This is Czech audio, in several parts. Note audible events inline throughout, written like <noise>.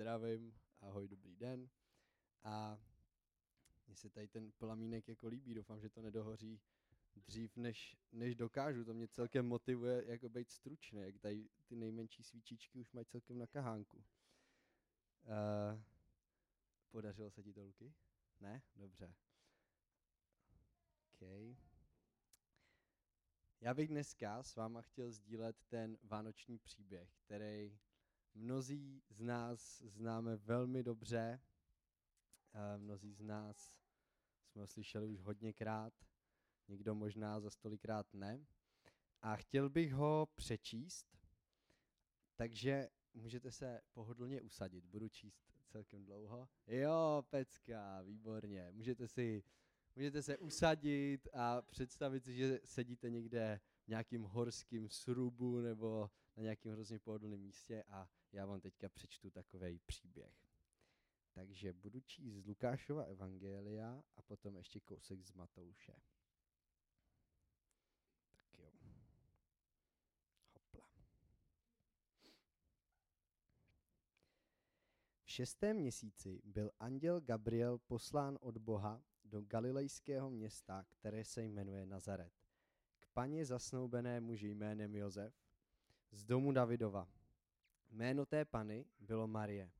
zdravím, ahoj, dobrý den. A mně se tady ten plamínek jako líbí, doufám, že to nedohoří dřív, než, než dokážu. To mě celkem motivuje jako být stručný, jak tady ty nejmenší svíčičky už mají celkem na kahánku. Uh, podařilo se ti to, Luky? Ne? Dobře. Okay. Já bych dneska s váma chtěl sdílet ten vánoční příběh, který mnozí z nás známe velmi dobře. Mnozí z nás jsme ho slyšeli už hodněkrát, někdo možná za stolikrát ne. A chtěl bych ho přečíst, takže můžete se pohodlně usadit. Budu číst celkem dlouho. Jo, pecka, výborně. Můžete si můžete se usadit a představit si, že sedíte někde nějakým horským srubu nebo na nějakém hrozně pohodlném místě a já vám teďka přečtu takový příběh. Takže budu číst z Lukášova evangelia a potom ještě kousek z Matouše. Tak jo. Hopla. V šestém měsíci byl anděl Gabriel poslán od Boha do galilejského města, které se jmenuje Nazaret, paně zasnoubené muži jménem Josef, z domu Davidova. Jméno té pany bylo Marie.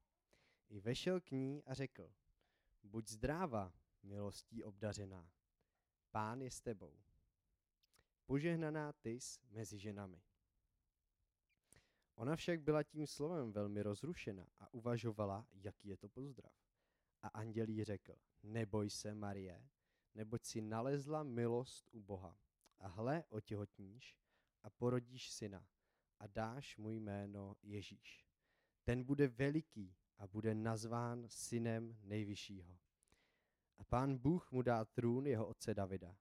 I vešel k ní a řekl, buď zdráva, milostí obdařená, pán je s tebou. Požehnaná tys mezi ženami. Ona však byla tím slovem velmi rozrušena a uvažovala, jaký je to pozdrav. A anděl jí řekl, neboj se, Marie, neboť si nalezla milost u Boha. A hle, otěhotníš a porodíš syna a dáš mu jméno Ježíš. Ten bude veliký a bude nazván synem nejvyššího. A pán Bůh mu dá trůn jeho otce Davida.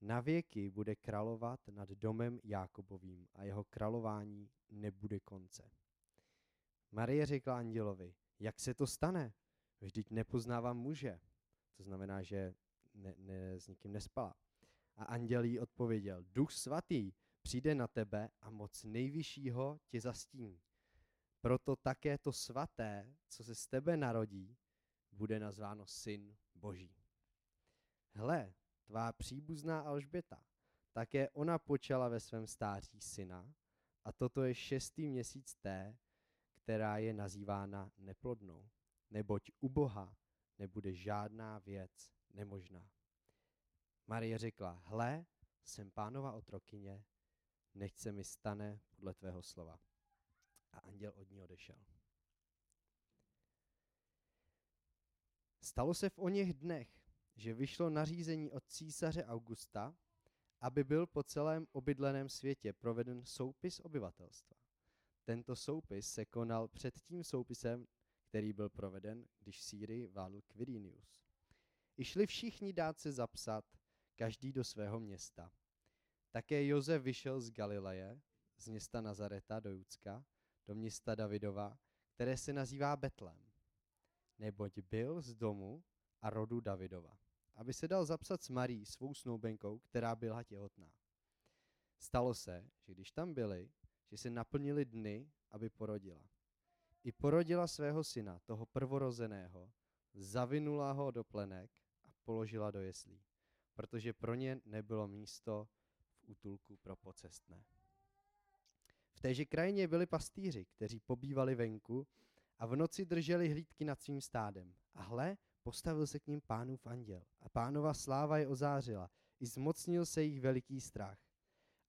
Na věky bude královat nad domem Jákobovým a jeho králování nebude konce. Marie řekla andělovi, jak se to stane? Vždyť nepoznávám muže. To znamená, že ne, ne, s nikým nespala. A anděl jí odpověděl, duch svatý přijde na tebe a moc nejvyššího tě zastíní. Proto také to svaté, co se z tebe narodí, bude nazváno syn Boží. Hle, tvá příbuzná Alžběta, také ona počala ve svém stáří syna a toto je šestý měsíc té, která je nazývána neplodnou, neboť u Boha nebude žádná věc nemožná. Marie řekla, hle, jsem pánova otrokyně, nech se mi stane podle tvého slova. A anděl od ní odešel. Stalo se v o něch dnech, že vyšlo nařízení od císaře Augusta, aby byl po celém obydleném světě proveden soupis obyvatelstva. Tento soupis se konal před tím soupisem, který byl proveden, když v Sýrii vládl Quirinius. I šli všichni dát se zapsat, každý do svého města. Také Josef vyšel z Galileje, z města Nazareta do Judska, do města Davidova, které se nazývá Betlem, neboť byl z domu a rodu Davidova, aby se dal zapsat s Marí, svou snoubenkou, která byla těhotná. Stalo se, že když tam byli, že se naplnili dny, aby porodila. I porodila svého syna, toho prvorozeného, zavinula ho do plenek a položila do jeslí, protože pro ně nebylo místo v útulku pro pocestné. V téže krajině byli pastýři, kteří pobývali venku a v noci drželi hlídky nad svým stádem. A hle, postavil se k ním pánův anděl a pánova sláva je ozářila, i zmocnil se jich veliký strach.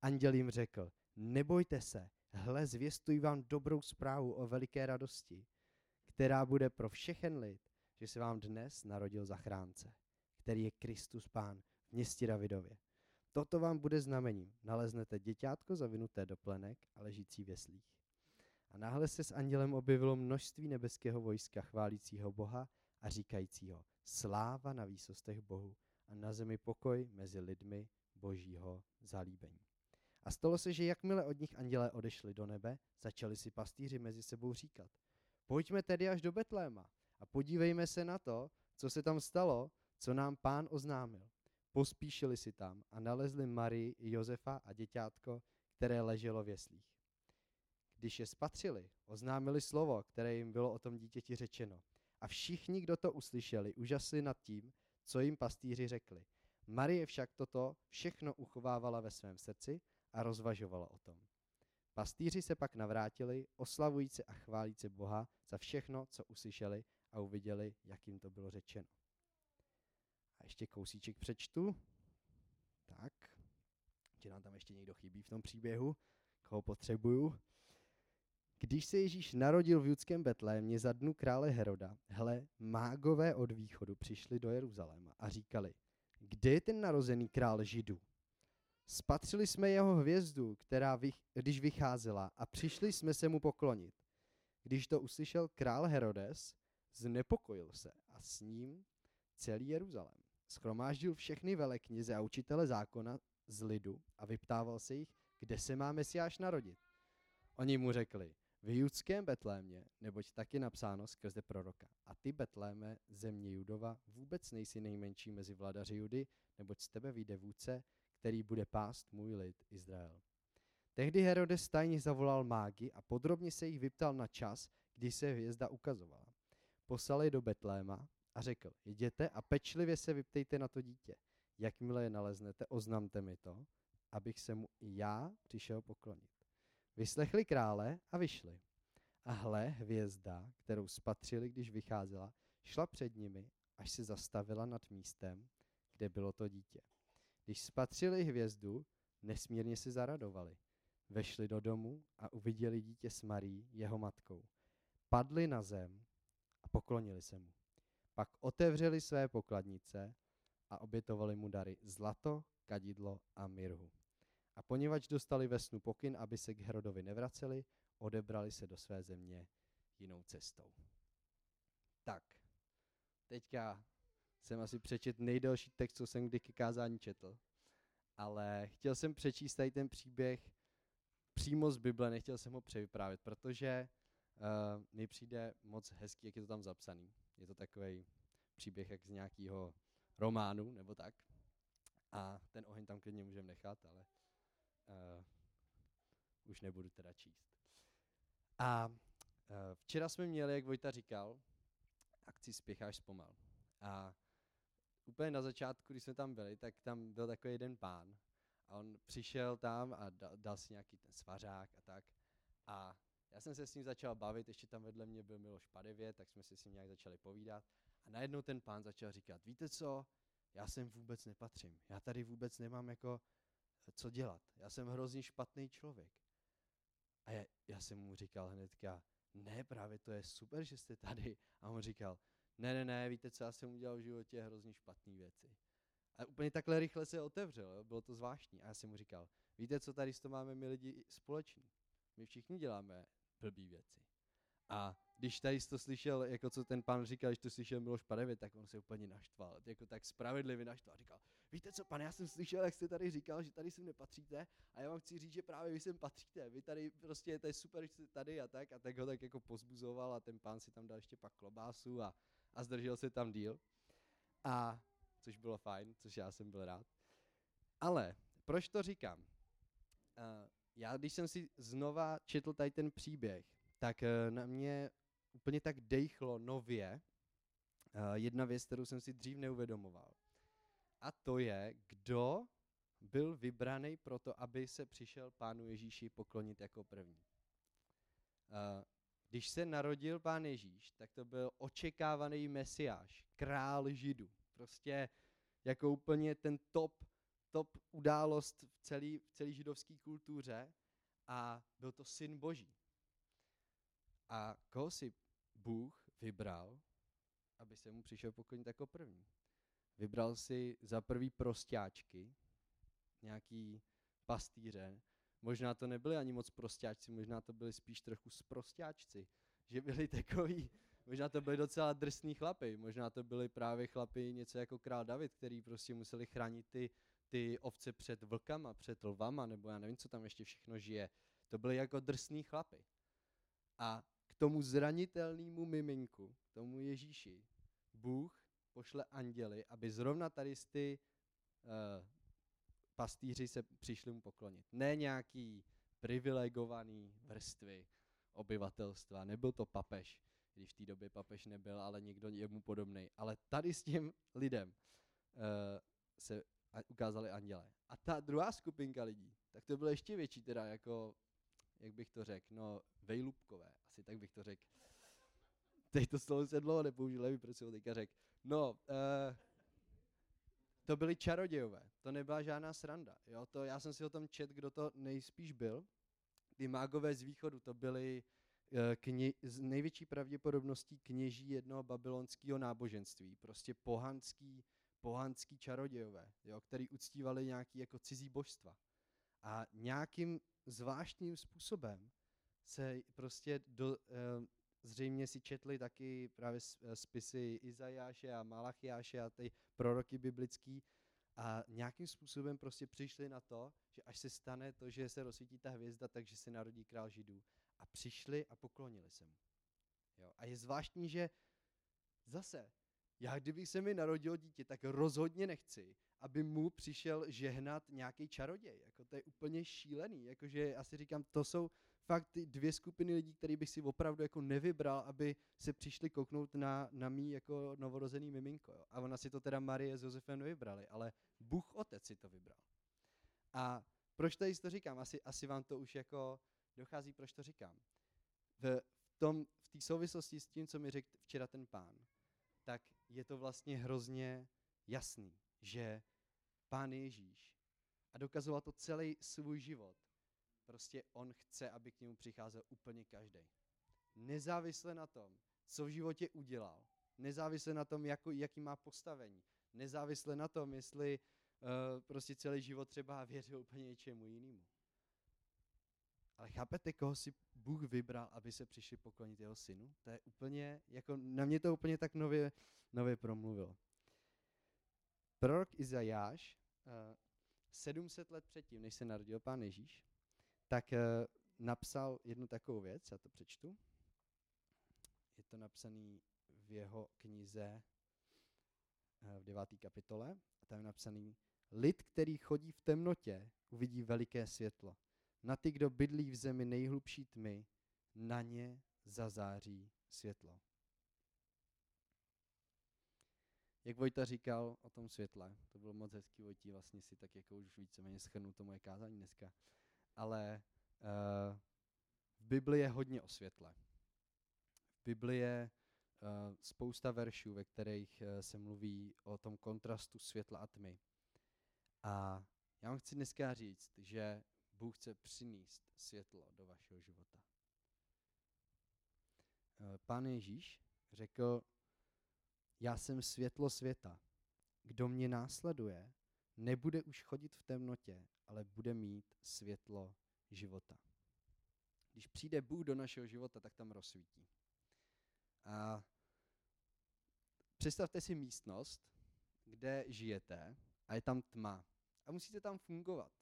Anděl jim řekl, nebojte se, hle, zvěstuji vám dobrou zprávu o veliké radosti, která bude pro všechen lid, že se vám dnes narodil zachránce, který je Kristus Pán městě Davidově. Toto vám bude znamením. Naleznete děťátko zavinuté do plenek a ležící v jeslích. A náhle se s andělem objevilo množství nebeského vojska chválícího Boha a říkajícího sláva na výsostech Bohu a na zemi pokoj mezi lidmi božího zalíbení. A stalo se, že jakmile od nich andělé odešli do nebe, začali si pastýři mezi sebou říkat, pojďme tedy až do Betléma a podívejme se na to, co se tam stalo, co nám pán oznámil. Pospíšili si tam a nalezli Marii, Josefa a děťátko, které leželo v jeslích. Když je spatřili, oznámili slovo, které jim bylo o tom dítěti řečeno. A všichni, kdo to uslyšeli, úžasli nad tím, co jim pastýři řekli. Marie však toto všechno uchovávala ve svém srdci a rozvažovala o tom. Pastýři se pak navrátili, oslavující a chválící Boha za všechno, co uslyšeli a uviděli, jak jim to bylo řečeno. A ještě kousíček přečtu. Tak, že nám tam ještě někdo chybí v tom příběhu, koho potřebuju. Když se Ježíš narodil v judském Betlémě za dnu krále Heroda, hle, mágové od východu přišli do Jeruzaléma a říkali, kde je ten narozený král Židů? Spatřili jsme jeho hvězdu, která vych, když vycházela a přišli jsme se mu poklonit. Když to uslyšel král Herodes, znepokojil se a s ním celý Jeruzalém. Schromáždil všechny veleknize a učitele zákona z lidu a vyptával se jich, kde se má Mesiáš narodit. Oni mu řekli, v judském Betlémě, neboť taky napsáno skrze proroka. A ty, Betléme, země Judova, vůbec nejsi nejmenší mezi vladaři Judy, neboť z tebe vyjde vůdce, který bude pást můj lid Izrael. Tehdy Herodes tajně zavolal mágy a podrobně se jich vyptal na čas, kdy se hvězda ukazovala. Poslali do Betléma a řekl, jděte a pečlivě se vyptejte na to dítě. Jakmile je naleznete, oznamte mi to, abych se mu i já přišel poklonit. Vyslechli krále a vyšli. A hle, hvězda, kterou spatřili, když vycházela, šla před nimi, až se zastavila nad místem, kde bylo to dítě. Když spatřili hvězdu, nesmírně se zaradovali. Vešli do domu a uviděli dítě s Marí, jeho matkou. Padli na zem a poklonili se mu. Pak otevřeli své pokladnice a obětovali mu dary zlato, kadidlo a mirhu. A poněvadž dostali ve snu pokyn, aby se k Herodovi nevraceli, odebrali se do své země jinou cestou. Tak, teďka jsem asi přečet nejdelší text, co jsem kdy k kázání četl, ale chtěl jsem přečíst tady ten příběh přímo z Bible, nechtěl jsem ho převyprávět, protože uh, mi přijde moc hezký, jak je to tam zapsaný. Je to takový příběh jak z nějakého románu nebo tak. A ten oheň tam klidně můžeme nechat, ale uh, už nebudu teda číst. A uh, včera jsme měli, jak Vojta říkal, akci Spěcháš zpomal. A úplně na začátku, když jsme tam byli, tak tam byl takový jeden pán a on přišel tam a dal, dal si nějaký ten svařák a tak. A já jsem se s ním začal bavit, ještě tam vedle mě byl Miloš Padevět, tak jsme si s ním nějak začali povídat. A najednou ten pán začal říkat, víte co, já sem vůbec nepatřím. Já tady vůbec nemám jako co dělat. Já jsem hrozně špatný člověk. A já, já jsem mu říkal hnedka, ne, právě to je super, že jste tady. A on říkal, ne, ne, ne, víte co, já jsem udělal v životě hrozně špatné věci. A úplně takhle rychle se otevřel, jo? bylo to zvláštní. A já jsem mu říkal, víte co, tady s to máme my lidi společný. My všichni děláme blbý věci. A když tady jsi to slyšel, jako co ten pán říkal, když to slyšel Miloš Padevět, tak on se úplně naštval, jako tak spravedlivě naštval. Říkal, víte co, pane, já jsem slyšel, jak jste tady říkal, že tady sem nepatříte a já vám chci říct, že právě vy sem patříte. Vy tady prostě, to je super, že jste tady a tak a tak ho tak jako pozbuzoval a ten pán si tam dal ještě pak klobásu a, a zdržel se tam díl. A což bylo fajn, což já jsem byl rád. Ale proč to říkám? Uh, já, když jsem si znova četl tady ten příběh, tak uh, na mě úplně tak dejchlo nově uh, jedna věc, kterou jsem si dřív neuvědomoval. A to je, kdo byl vybraný pro to, aby se přišel pánu Ježíši poklonit jako první. Uh, když se narodil pán Ježíš, tak to byl očekávaný mesiáš, král židů. Prostě jako úplně ten top, top událost v celé v celý židovské kultuře a byl to syn boží. A koho si Bůh vybral, aby se mu přišel poklonit jako první? Vybral si za prvý prostáčky, nějaký pastýře, možná to nebyli ani moc prostáčci, možná to byli spíš trochu sprostáčci, že byli takový, možná to byli docela drsný chlapy, možná to byli právě chlapy něco jako král David, který prostě museli chránit ty, ty ovce před vlkama, před lvama, nebo já nevím, co tam ještě všechno žije. To byly jako drsný chlapy. A k tomu zranitelnému miminku, k tomu Ježíši, Bůh pošle anděly, aby zrovna tady ty uh, pastýři se přišli mu poklonit. Ne nějaký privilegované vrstvy obyvatelstva. Nebyl to papež, když v té době papež nebyl, ale někdo jemu podobný. Ale tady s tím lidem uh, se ukázali anděle. A ta druhá skupinka lidí, tak to bylo ještě větší, teda jako, jak bych to řekl, no, vejlubkové, asi tak bych to řekl. Teď to slovo se dlouho nepoužil, nevím, proč ho teďka řekl. No, uh, to byli čarodějové, to nebyla žádná sranda. Jo? To, já jsem si o tom čet, kdo to nejspíš byl. Ty mágové z východu, to byli uh, kně, z největší pravděpodobností kněží jednoho babylonského náboženství. Prostě pohanský, pohanský čarodějové, jo? který uctívali nějaký jako cizí božstva. A nějakým zvláštním způsobem se prostě do, uh, zřejmě si četli taky právě eh, spisy Izajáše a Malachiáše a ty proroky biblický a nějakým způsobem prostě přišli na to, že až se stane to, že se rozsvítí ta hvězda, takže se narodí král židů. A přišli a poklonili se mu. Jo? A je zvláštní, že zase, já kdybych se mi narodil dítě, tak rozhodně nechci, aby mu přišel žehnat nějaký čaroděj. Jako to je úplně šílený. Jakože asi říkám, to jsou fakt ty dvě skupiny lidí, které bych si opravdu jako nevybral, aby se přišli kouknout na, na mý jako novorozený miminko. Jo. A ona si to teda Marie s Josefem nevybrali, ale Bůh Otec si to vybral. A proč tady to říkám? Asi, asi vám to už jako dochází, proč to říkám. V, v tom, v té souvislosti s tím, co mi řekl včera ten pán, tak je to vlastně hrozně jasný, že pán Ježíš a dokazoval to celý svůj život, Prostě on chce, aby k němu přicházel úplně každý. Nezávisle na tom, co v životě udělal, nezávisle na tom, jako, jaký má postavení, nezávisle na tom, jestli uh, prostě celý život třeba věřil úplně něčemu jinému. Ale chápete, koho si Bůh vybral, aby se přišli poklonit jeho synu? To je úplně, jako na mě to úplně tak nově, nově promluvilo. Prorok Izajáš, uh, eh, 700 let předtím, než se narodil pán Ježíš, tak uh, napsal jednu takovou věc, já to přečtu. Je to napsaný v jeho knize uh, v deváté kapitole a tam je napsaný Lid, který chodí v temnotě, uvidí veliké světlo. Na ty, kdo bydlí v zemi nejhlubší tmy, na ně zazáří světlo. Jak Vojta říkal o tom světle, to bylo moc hezký Vojtí, vlastně si tak jako už víceméně schrnul to moje kázání dneska ale uh, v Bibli je hodně o světle. V Bibli je uh, spousta veršů, ve kterých uh, se mluví o tom kontrastu světla a tmy. A já vám chci dneska říct, že Bůh chce přinést světlo do vašeho života. Pán Ježíš řekl, já jsem světlo světa. Kdo mě následuje, nebude už chodit v temnotě, ale bude mít světlo života. Když přijde Bůh do našeho života, tak tam rozsvítí. A představte si místnost, kde žijete a je tam tma. A musíte tam fungovat.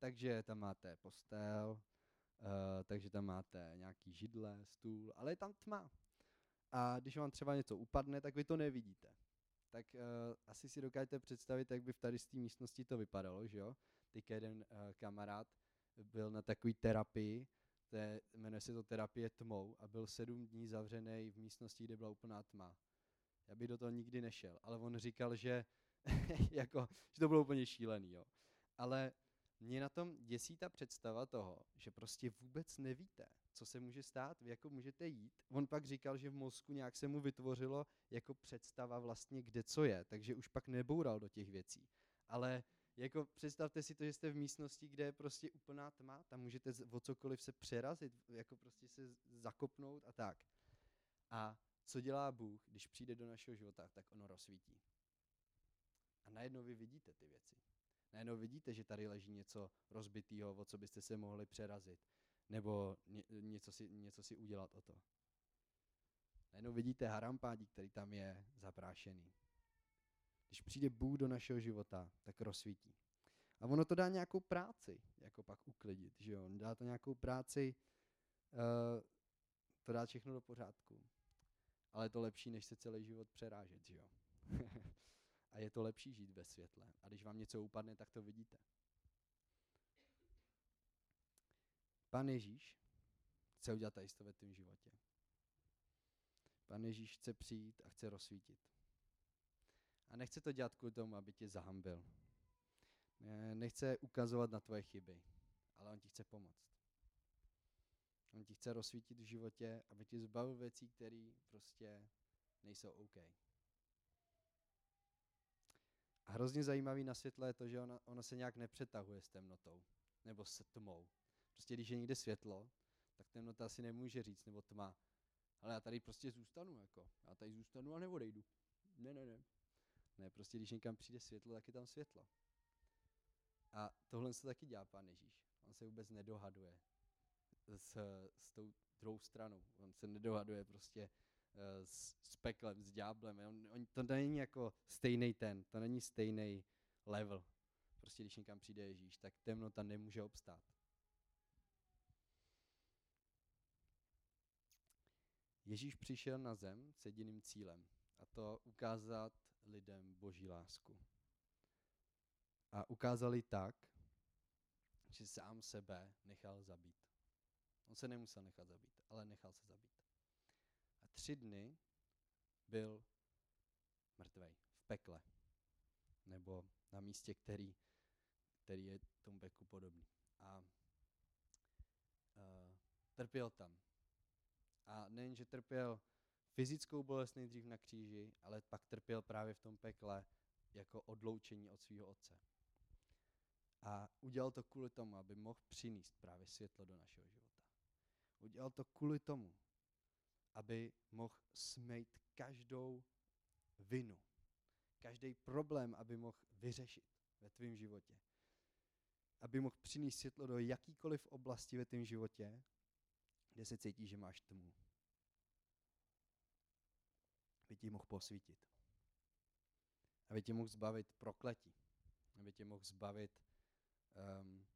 Takže tam máte postel, uh, takže tam máte nějaký židle, stůl, ale je tam tma. A když vám třeba něco upadne, tak vy to nevidíte. Tak uh, asi si dokážete představit, jak by v tady z té místnosti to vypadalo, že jo? Teď jeden uh, kamarád byl na takové terapii, je, jmenuje se to terapie tmou a byl sedm dní zavřený v místnosti, kde byla úplná tma. Já bych do toho nikdy nešel, ale on říkal, že, <laughs> jako, že to bylo úplně šílený. Jo. Ale mě na tom děsí ta představa toho, že prostě vůbec nevíte, co se může stát, jako můžete jít. On pak říkal, že v mozku nějak se mu vytvořilo jako představa vlastně, kde co je, takže už pak neboural do těch věcí. Ale jako představte si to, že jste v místnosti, kde je prostě úplná tma, tam můžete o cokoliv se přerazit, jako prostě se zakopnout a tak. A co dělá Bůh, když přijde do našeho života, tak ono rozsvítí. A najednou vy vidíte ty věci. Najednou vidíte, že tady leží něco rozbitého, o co byste se mohli přerazit. Nebo ně, něco, si, něco si udělat o to. Najednou vidíte harampádí, který tam je zaprášený. Když přijde Bůh do našeho života, tak rozsvítí. A ono to dá nějakou práci, jako pak uklidit, že jo? Dá to nějakou práci, uh, to dá všechno do pořádku. Ale je to lepší, než se celý život přerážet, že jo? <laughs> a je to lepší žít ve světle. A když vám něco upadne, tak to vidíte. Pan Ježíš chce udělat jisto ve tvém životě. Pan Ježíš chce přijít a chce rozsvítit. A nechce to dělat kvůli tomu, aby tě zahambil. Nechce ukazovat na tvoje chyby, ale on ti chce pomoct. On ti chce rozsvítit v životě, aby ti zbavil věcí, které prostě nejsou OK. Hrozně zajímavý na světle je to, že ona, ona se nějak nepřetahuje s temnotou nebo s tmou. Prostě když je někde světlo, tak temnota si nemůže říct, nebo tma. Ale já tady prostě zůstanu, jako. Já tady zůstanu a neodejdu. Ne, ne, ne. Ne, prostě když někam přijde světlo, tak je tam světlo. A tohle se taky dělá pán Ježíš. On se vůbec nedohaduje s, s tou druhou stranou. On se nedohaduje prostě s, s peklem, s ďáblem. On, on, to není jako stejný ten, to není stejný level. Prostě když někam přijde Ježíš, tak temnota nemůže obstát. Ježíš přišel na zem s jediným cílem, a to ukázat lidem boží lásku. A ukázali tak, že sám sebe nechal zabít. On se nemusel nechat zabít, ale nechal se zabít. Tři dny byl mrtvej v pekle. Nebo na místě, který, který je tomu peku podobný. A uh, trpěl tam. A nejen, že trpěl fyzickou bolest nejdřív na kříži, ale pak trpěl právě v tom pekle jako odloučení od svého otce. A udělal to kvůli tomu, aby mohl přinést právě světlo do našeho života. Udělal to kvůli tomu, aby mohl smejt každou vinu, každý problém, aby mohl vyřešit ve tvém životě. Aby mohl přinést světlo do jakýkoliv oblasti ve tvém životě, kde se cítí, že máš tmu. Aby ti mohl posvítit. Aby tě mohl zbavit prokletí. Aby tě mohl zbavit um,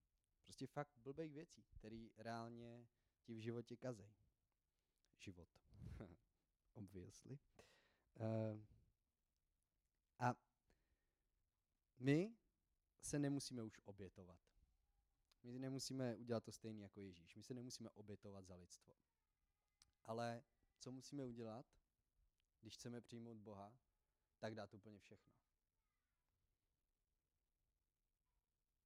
prostě fakt blbých věcí, které reálně ti v životě kazej. Život. <laughs> Obviously. Uh, a my se nemusíme už obětovat. My nemusíme udělat to stejné jako Ježíš. My se nemusíme obětovat za lidstvo. Ale co musíme udělat, když chceme přijmout Boha, tak dát úplně všechno.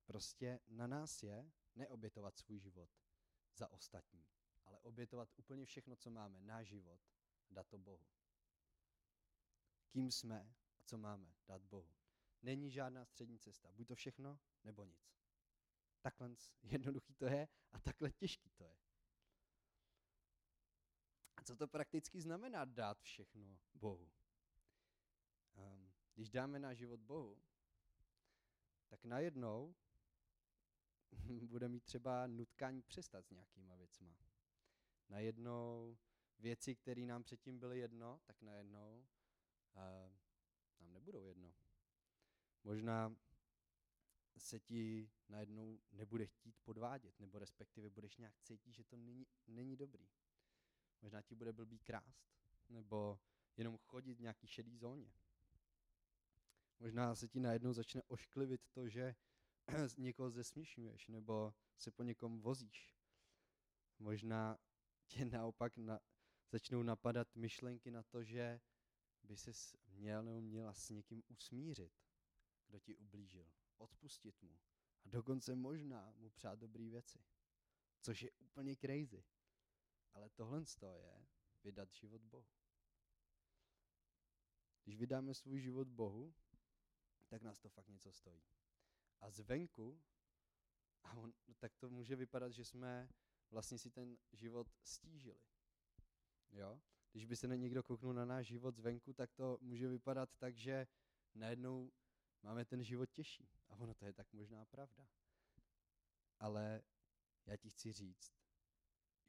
Prostě na nás je neobětovat svůj život za ostatní, ale obětovat úplně všechno, co máme, náš život, dát to Bohu. Kým jsme a co máme, dát Bohu. Není žádná střední cesta. Buď to všechno, nebo nic. Takhle jednoduchý to je a takhle těžký to je. A co to prakticky znamená dát všechno Bohu? Um, když dáme náš život Bohu, tak najednou <laughs> bude mít třeba nutkání přestat s nějakýma věcma. Najednou věci, které nám předtím byly jedno, tak najednou uh, nám nebudou jedno. Možná se ti najednou nebude chtít podvádět, nebo respektive budeš nějak cítit, že to není, není dobrý. Možná ti bude blbý krást, nebo jenom chodit v nějaký šedý zóně. Možná se ti najednou začne ošklivit to, že <clears throat> někoho zesměšňuješ, nebo se po někom vozíš. Možná tě naopak na, začnou napadat myšlenky na to, že by se měl nebo měla s někým usmířit, kdo ti ublížil, odpustit mu a dokonce možná mu přát dobré věci, což je úplně crazy. Ale tohle je vydat život Bohu. Když vydáme svůj život Bohu, tak nás to fakt něco stojí. A zvenku, a on, tak to může vypadat, že jsme vlastně si ten život stížili. Jo? Když by se někdo kouknul na náš život zvenku, tak to může vypadat tak, že najednou máme ten život těžší. A ono to je tak možná pravda. Ale já ti chci říct,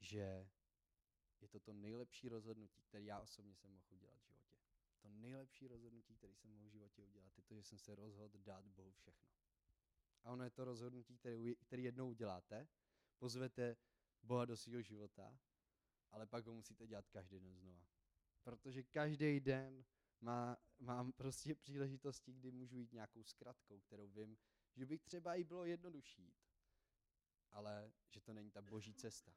že je to to nejlepší rozhodnutí, které já osobně jsem mohl udělat v životě. To nejlepší rozhodnutí, které jsem mohl v životě udělat, je to, že jsem se rozhodl dát Bohu všechno. A ono je to rozhodnutí, které, které jednou uděláte, pozvete Boha do svého života, ale pak ho musíte dělat každý den znova. Protože každý den má, mám prostě příležitosti, kdy můžu jít nějakou zkratkou, kterou vím, že bych třeba i bylo jednodušší jít. ale že to není ta boží cesta.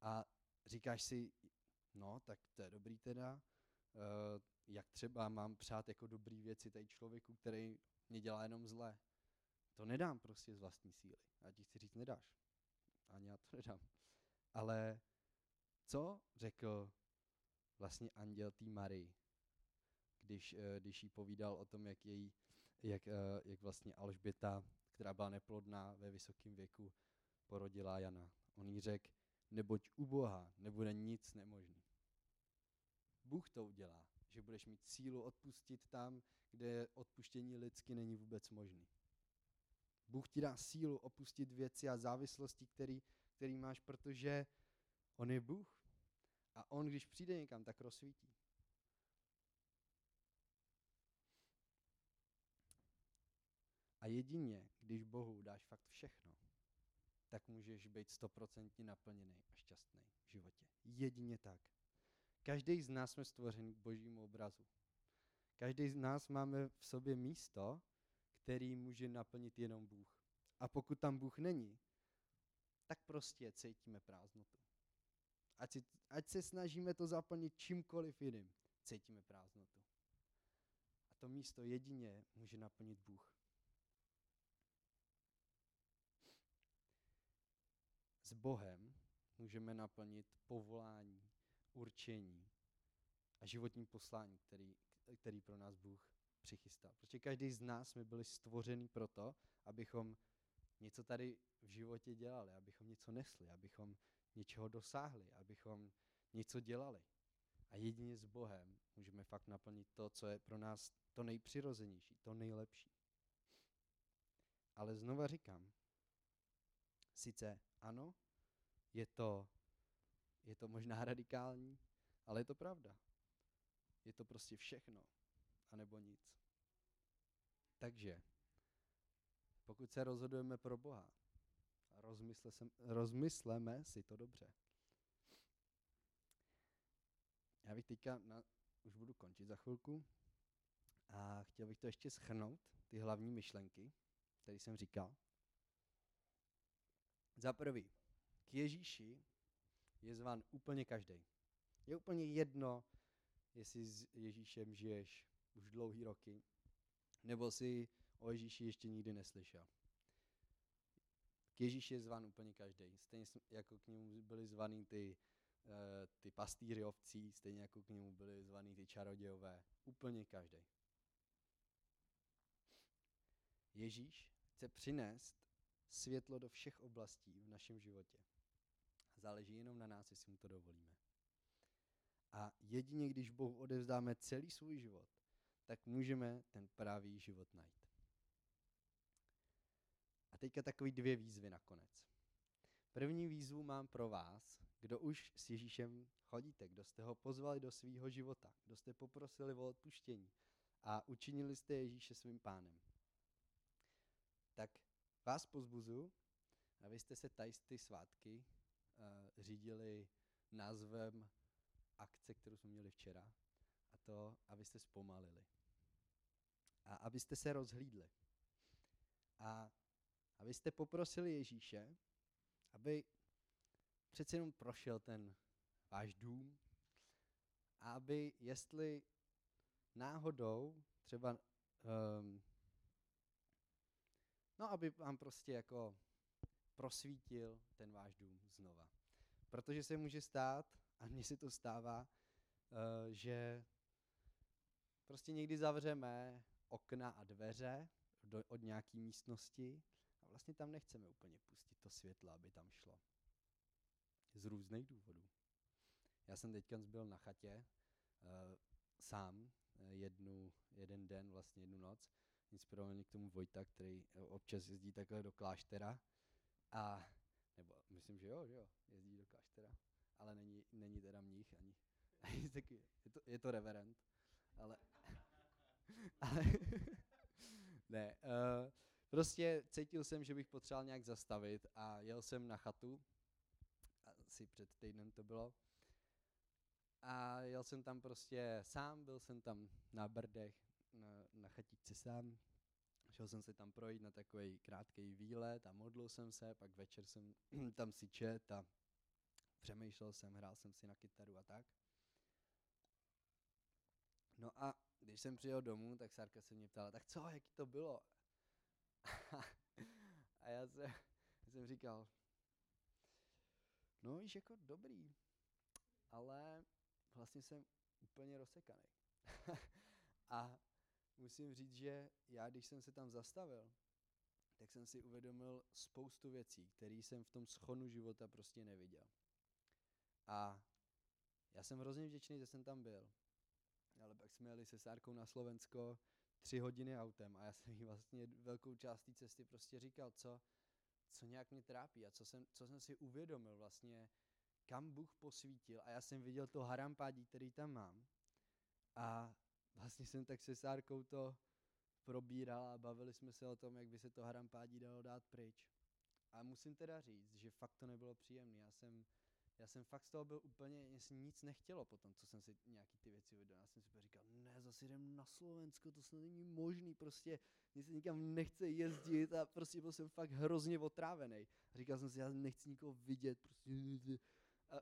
A říkáš si, no, tak to je dobrý teda, uh, jak třeba mám přát jako dobrý věci tady člověku, který mě dělá jenom zlé. To nedám prostě z vlastní síly. Já ti chci říct, nedáš. Ani já to <laughs> nedám. Ale co řekl vlastně anděl té Marii, když, eh, když jí povídal o tom, jak, její, jak, eh, jak vlastně Alžběta, která byla neplodná ve vysokém věku, porodila Jana. On jí řekl, neboť u Boha nebude nic nemožný. Bůh to udělá, že budeš mít sílu odpustit tam, kde odpuštění lidsky není vůbec možný. Bůh ti dá sílu opustit věci a závislosti, který, který máš, protože On je Bůh. A On, když přijde někam, tak rozsvítí. A jedině, když Bohu dáš fakt všechno, tak můžeš být stoprocentně naplněný a šťastný v životě. Jedině tak. Každý z nás jsme stvořený k božímu obrazu. Každý z nás máme v sobě místo, který může naplnit jenom Bůh. A pokud tam Bůh není, tak prostě cítíme prázdnotu. Ať, si, ať se snažíme to zaplnit čímkoliv jiným, cítíme prázdnotu. A to místo jedině může naplnit Bůh. S Bohem můžeme naplnit povolání, určení a životní poslání, který, který pro nás Bůh přichystal. Prostě každý z nás jsme byli stvořený proto, abychom něco tady v životě dělali, abychom něco nesli, abychom něčeho dosáhli, abychom něco dělali. A jedině s Bohem můžeme fakt naplnit to, co je pro nás to nejpřirozenější, to nejlepší. Ale znova říkám, sice ano, je to, je to možná radikální, ale je to pravda. Je to prostě všechno, anebo nic. Takže, pokud se rozhodujeme pro Boha, rozmysleme si to dobře. Já bych teďka, na, už budu končit za chvilku, a chtěl bych to ještě schrnout, ty hlavní myšlenky, které jsem říkal. Za prvý, k Ježíši je zvan úplně každý. Je úplně jedno, jestli s Ježíšem žiješ už dlouhý roky, nebo si o Ježíši ještě nikdy neslyšel. K Ježíši je zvan úplně každý. Stejně jako k němu byli zvaný ty, uh, ty pastýři ovcí, stejně jako k němu byli zvaný ty čarodějové. Úplně každý. Ježíš chce přinést světlo do všech oblastí v našem životě. Záleží jenom na nás, jestli mu to dovolíme. A jedině, když Bohu odevzdáme celý svůj život, tak můžeme ten pravý život najít. A teďka takový dvě výzvy nakonec. První výzvu mám pro vás, kdo už s Ježíšem chodíte, kdo jste ho pozvali do svého života, kdo jste poprosili o odpuštění a učinili jste Ježíše svým pánem. Tak vás pozbuzu, abyste se tady ty svátky uh, řídili názvem akce, kterou jsme měli včera, to, abyste zpomalili. A abyste se rozhlídli. A abyste poprosili Ježíše, aby přeci jenom prošel ten váš dům a aby, jestli náhodou třeba, um, no aby vám prostě jako prosvítil ten váš dům znova. Protože se může stát, a mně se to stává, uh, že prostě někdy zavřeme okna a dveře do, od nějaké místnosti a vlastně tam nechceme úplně pustit to světlo, aby tam šlo. Z různých důvodů. Já jsem teďka byl na chatě uh, sám uh, jednu, jeden den, vlastně jednu noc. Inspiroval mě k tomu Vojta, který občas jezdí takhle do kláštera. A, nebo myslím, že jo, že jo, jezdí do kláštera ale není, není teda mních ani, <laughs> je to, je to reverend, ale, ale <laughs> ne, uh, prostě cítil jsem, že bych potřeboval nějak zastavit a jel jsem na chatu, asi před týdnem to bylo, a jel jsem tam prostě sám, byl jsem tam na Brdech, na, na chatičce sám, šel jsem si tam projít na takový krátký výlet a modlil jsem se, pak večer jsem <clears throat> tam si čet a přemýšlel jsem, hrál jsem si na kytaru a tak. No a když jsem přijel domů, tak Sárka se mě ptala, tak co, jaký to bylo? <laughs> a já, se, já jsem říkal, no víš, jako dobrý, ale vlastně jsem úplně rozsekaný. <laughs> a musím říct, že já, když jsem se tam zastavil, tak jsem si uvědomil spoustu věcí, které jsem v tom schonu života prostě neviděl. A já jsem hrozně vděčný, že jsem tam byl. Ale pak jsme jeli se Sárkou na Slovensko tři hodiny autem a já jsem jí vlastně velkou část té cesty prostě říkal, co, co nějak mě trápí a co jsem, co jsem si uvědomil vlastně, kam Bůh posvítil a já jsem viděl to harampádí, který tam mám a vlastně jsem tak se Sárkou to probíral a bavili jsme se o tom, jak by se to harampádí dalo dát pryč. A musím teda říct, že fakt to nebylo příjemné. Já jsem, já jsem fakt z toho byl úplně, mě si nic nechtělo potom, co jsem si nějaký ty věci uvědomil. Já jsem si říkal, ne, zase jdem na Slovensko, to snad není možný, prostě mě se nikam nechce jezdit a prostě byl jsem fakt hrozně otrávený. Říkal jsem si, já nechci nikoho vidět, prostě a,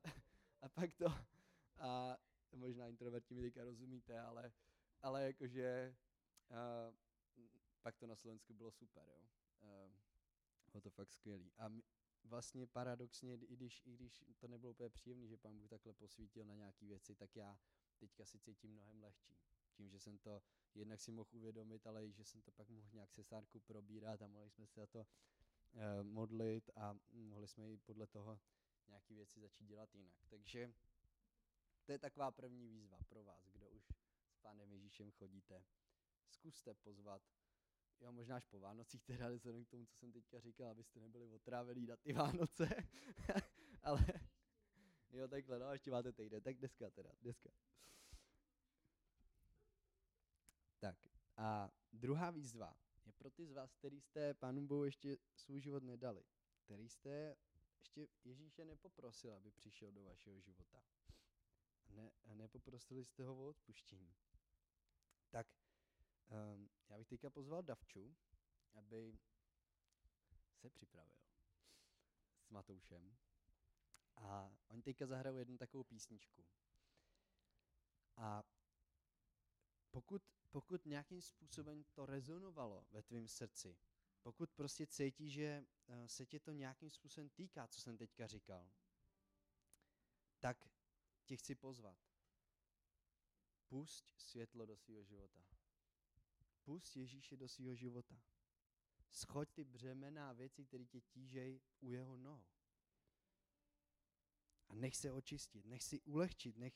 a pak to, a možná introverti mi teďka rozumíte, ale, ale jakože a, pak to na Slovensku bylo super, jo. A, bylo to fakt skvělý. A vlastně paradoxně, i když, i když to nebylo úplně příjemné, že pán Bůh takhle posvítil na nějaké věci, tak já teďka si cítím mnohem lehčí. Tím, že jsem to jednak si mohl uvědomit, ale i že jsem to pak mohl nějak se Sárku probírat a mohli jsme se za to uh, modlit a mohli jsme i podle toho nějaké věci začít dělat jinak. Takže to je taková první výzva pro vás, kdo už s Pánem Ježíšem chodíte. Zkuste pozvat, jo, možná až po Vánocích, teda vzhledem k tomu, co jsem teďka říkal, abyste nebyli otrávený na ty Vánoce, <laughs> ale jo, takhle, no, ještě máte týden, tak dneska teda, dneska. Tak a druhá výzva je pro ty z vás, který jste Pánu Bohu ještě svůj život nedali, který jste ještě Ježíše nepoprosil, aby přišel do vašeho života. Ne, nepoprosili jste ho o odpuštění. Tak um, bych teďka pozval Davču, aby se připravil s Matoušem. A oni teďka zahrajou jednu takovou písničku. A pokud, pokud nějakým způsobem to rezonovalo ve tvém srdci, pokud prostě cítíš, že eh, se tě to nějakým způsobem týká, co jsem teďka říkal, tak tě chci pozvat. Pusť světlo do svého života. Pusť Ježíše do svého života. Schoď ty břemena a věci, které tě tížej u jeho nohou. A nech se očistit, nech si ulehčit, nech,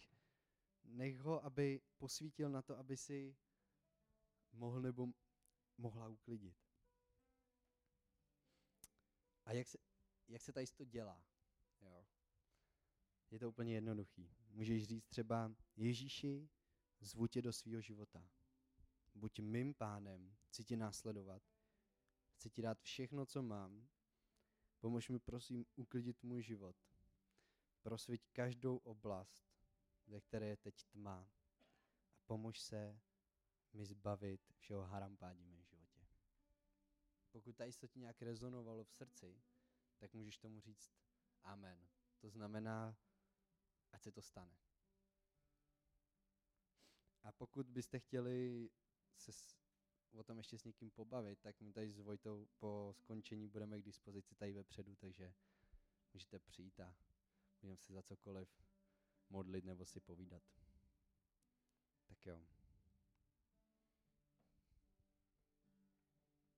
nech ho, aby posvítil na to, aby si mohl nebo mohla uklidit. A jak se, jak se tady to dělá? Jo. Je to úplně jednoduchý. Můžeš říct třeba, Ježíši, zvu tě do svého života. Buď mým pánem, chci tě následovat. Chci ti dát všechno, co mám. Pomož mi prosím uklidit můj život. Prosvěť každou oblast, ve které je teď tma. A pomož se mi zbavit všeho harampádí v mém životě. Pokud tady se ti nějak rezonovalo v srdci, tak můžeš tomu říct amen. To znamená, ať se to stane. A pokud byste chtěli se s, o tom ještě s někým pobavit, tak my tady s Vojtou po skončení budeme k dispozici tady vepředu, takže můžete přijít a můžeme se za cokoliv modlit nebo si povídat. Tak jo.